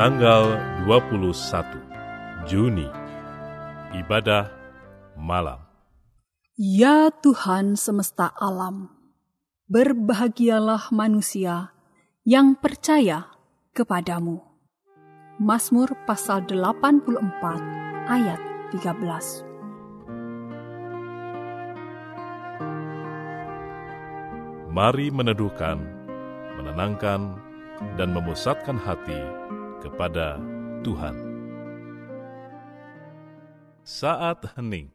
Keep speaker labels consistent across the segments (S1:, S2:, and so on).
S1: Tanggal 21 Juni Ibadah Malam
S2: Ya Tuhan semesta alam, berbahagialah manusia yang percaya kepadamu. Mazmur pasal 84 ayat 13.
S1: Mari meneduhkan, menenangkan, dan memusatkan hati kepada Tuhan. Saat hening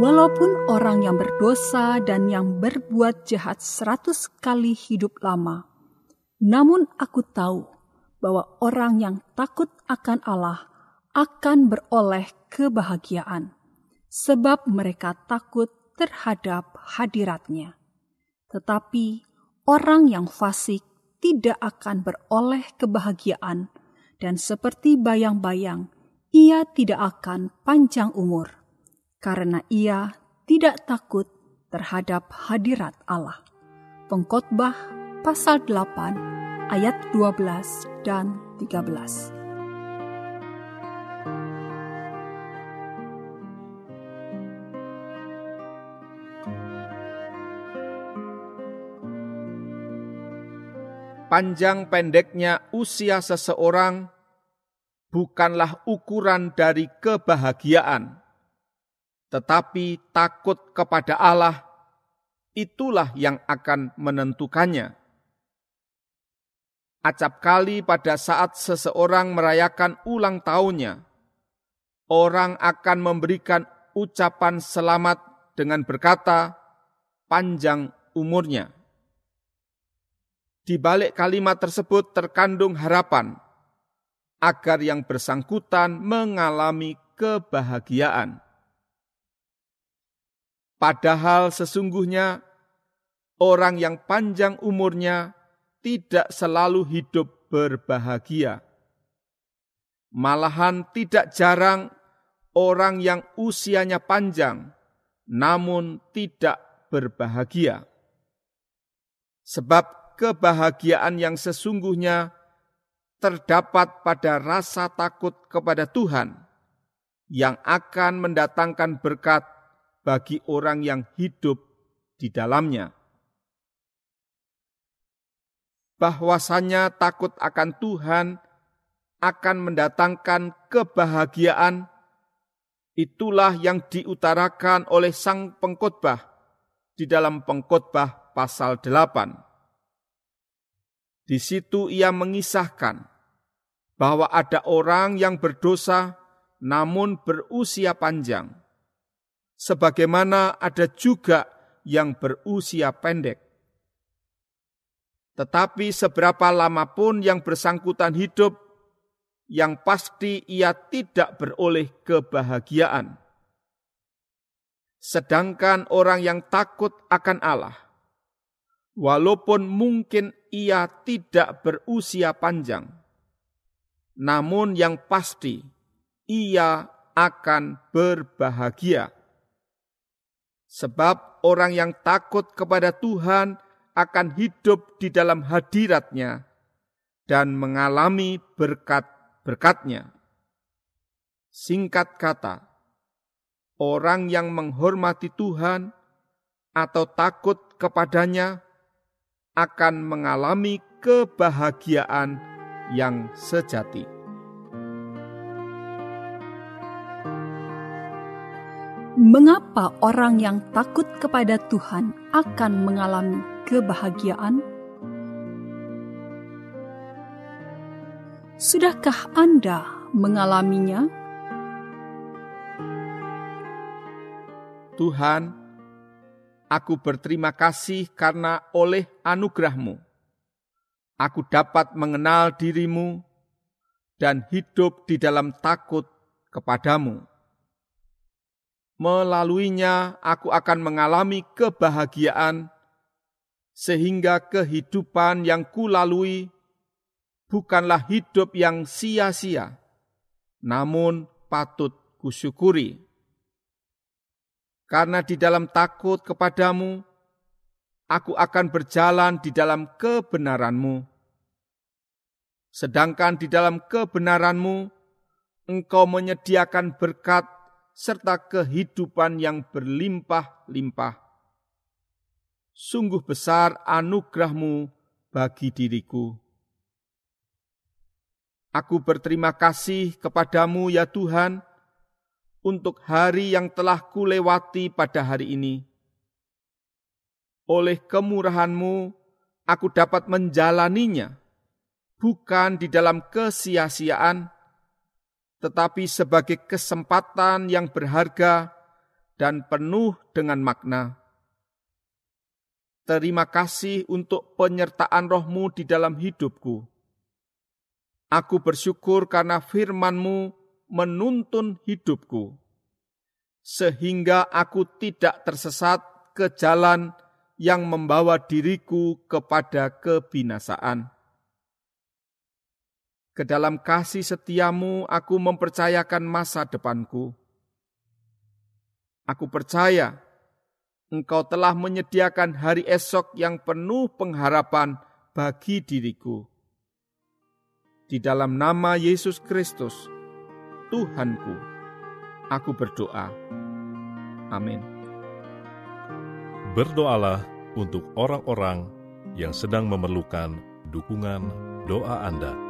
S2: Walaupun orang yang berdosa dan yang berbuat jahat seratus kali hidup lama, namun aku tahu bahwa orang yang takut akan Allah akan beroleh kebahagiaan, sebab mereka takut terhadap hadiratnya. Tetapi orang yang fasik tidak akan beroleh kebahagiaan, dan seperti bayang-bayang, ia tidak akan panjang umur karena ia tidak takut terhadap hadirat Allah. Pengkhotbah pasal 8 ayat 12 dan 13.
S3: Panjang pendeknya usia seseorang bukanlah ukuran dari kebahagiaan tetapi takut kepada Allah itulah yang akan menentukannya. Acap kali pada saat seseorang merayakan ulang tahunnya, orang akan memberikan ucapan selamat dengan berkata, "Panjang umurnya." Di balik kalimat tersebut terkandung harapan agar yang bersangkutan mengalami kebahagiaan. Padahal sesungguhnya orang yang panjang umurnya tidak selalu hidup berbahagia. Malahan tidak jarang orang yang usianya panjang namun tidak berbahagia. Sebab kebahagiaan yang sesungguhnya terdapat pada rasa takut kepada Tuhan yang akan mendatangkan berkat bagi orang yang hidup di dalamnya. Bahwasanya takut akan Tuhan akan mendatangkan kebahagiaan, itulah yang diutarakan oleh sang pengkhotbah di dalam pengkhotbah pasal 8. Di situ ia mengisahkan bahwa ada orang yang berdosa namun berusia panjang sebagaimana ada juga yang berusia pendek. Tetapi seberapa lama pun yang bersangkutan hidup, yang pasti ia tidak beroleh kebahagiaan. Sedangkan orang yang takut akan Allah, walaupun mungkin ia tidak berusia panjang, namun yang pasti ia akan berbahagia Sebab orang yang takut kepada Tuhan akan hidup di dalam hadiratnya dan mengalami berkat-berkatnya. Singkat kata, orang yang menghormati Tuhan atau takut kepadanya akan mengalami kebahagiaan yang sejati.
S2: Mengapa orang yang takut kepada Tuhan akan mengalami kebahagiaan? Sudahkah Anda mengalaminya?
S3: Tuhan, aku berterima kasih karena oleh anugerahmu, aku dapat mengenal dirimu dan hidup di dalam takut kepadamu. Melaluinya aku akan mengalami kebahagiaan, sehingga kehidupan yang kulalui bukanlah hidup yang sia-sia, namun patut kusyukuri karena di dalam takut kepadamu, aku akan berjalan di dalam kebenaranmu. Sedangkan di dalam kebenaranmu, engkau menyediakan berkat serta kehidupan yang berlimpah-limpah. Sungguh besar anugerahmu bagi diriku. Aku berterima kasih kepadamu ya Tuhan, untuk hari yang telah kulewati pada hari ini. Oleh kemurahanmu, aku dapat menjalaninya, bukan di dalam kesia-siaan, tetapi sebagai kesempatan yang berharga dan penuh dengan makna. Terima kasih untuk penyertaan rohmu di dalam hidupku. Aku bersyukur karena firmanmu menuntun hidupku, sehingga aku tidak tersesat ke jalan yang membawa diriku kepada kebinasaan. Ke dalam kasih setiamu, aku mempercayakan masa depanku. Aku percaya engkau telah menyediakan hari esok yang penuh pengharapan bagi diriku. Di dalam nama Yesus Kristus, Tuhanku. Aku berdoa. Amin.
S1: Berdoalah untuk orang-orang yang sedang memerlukan dukungan doa Anda.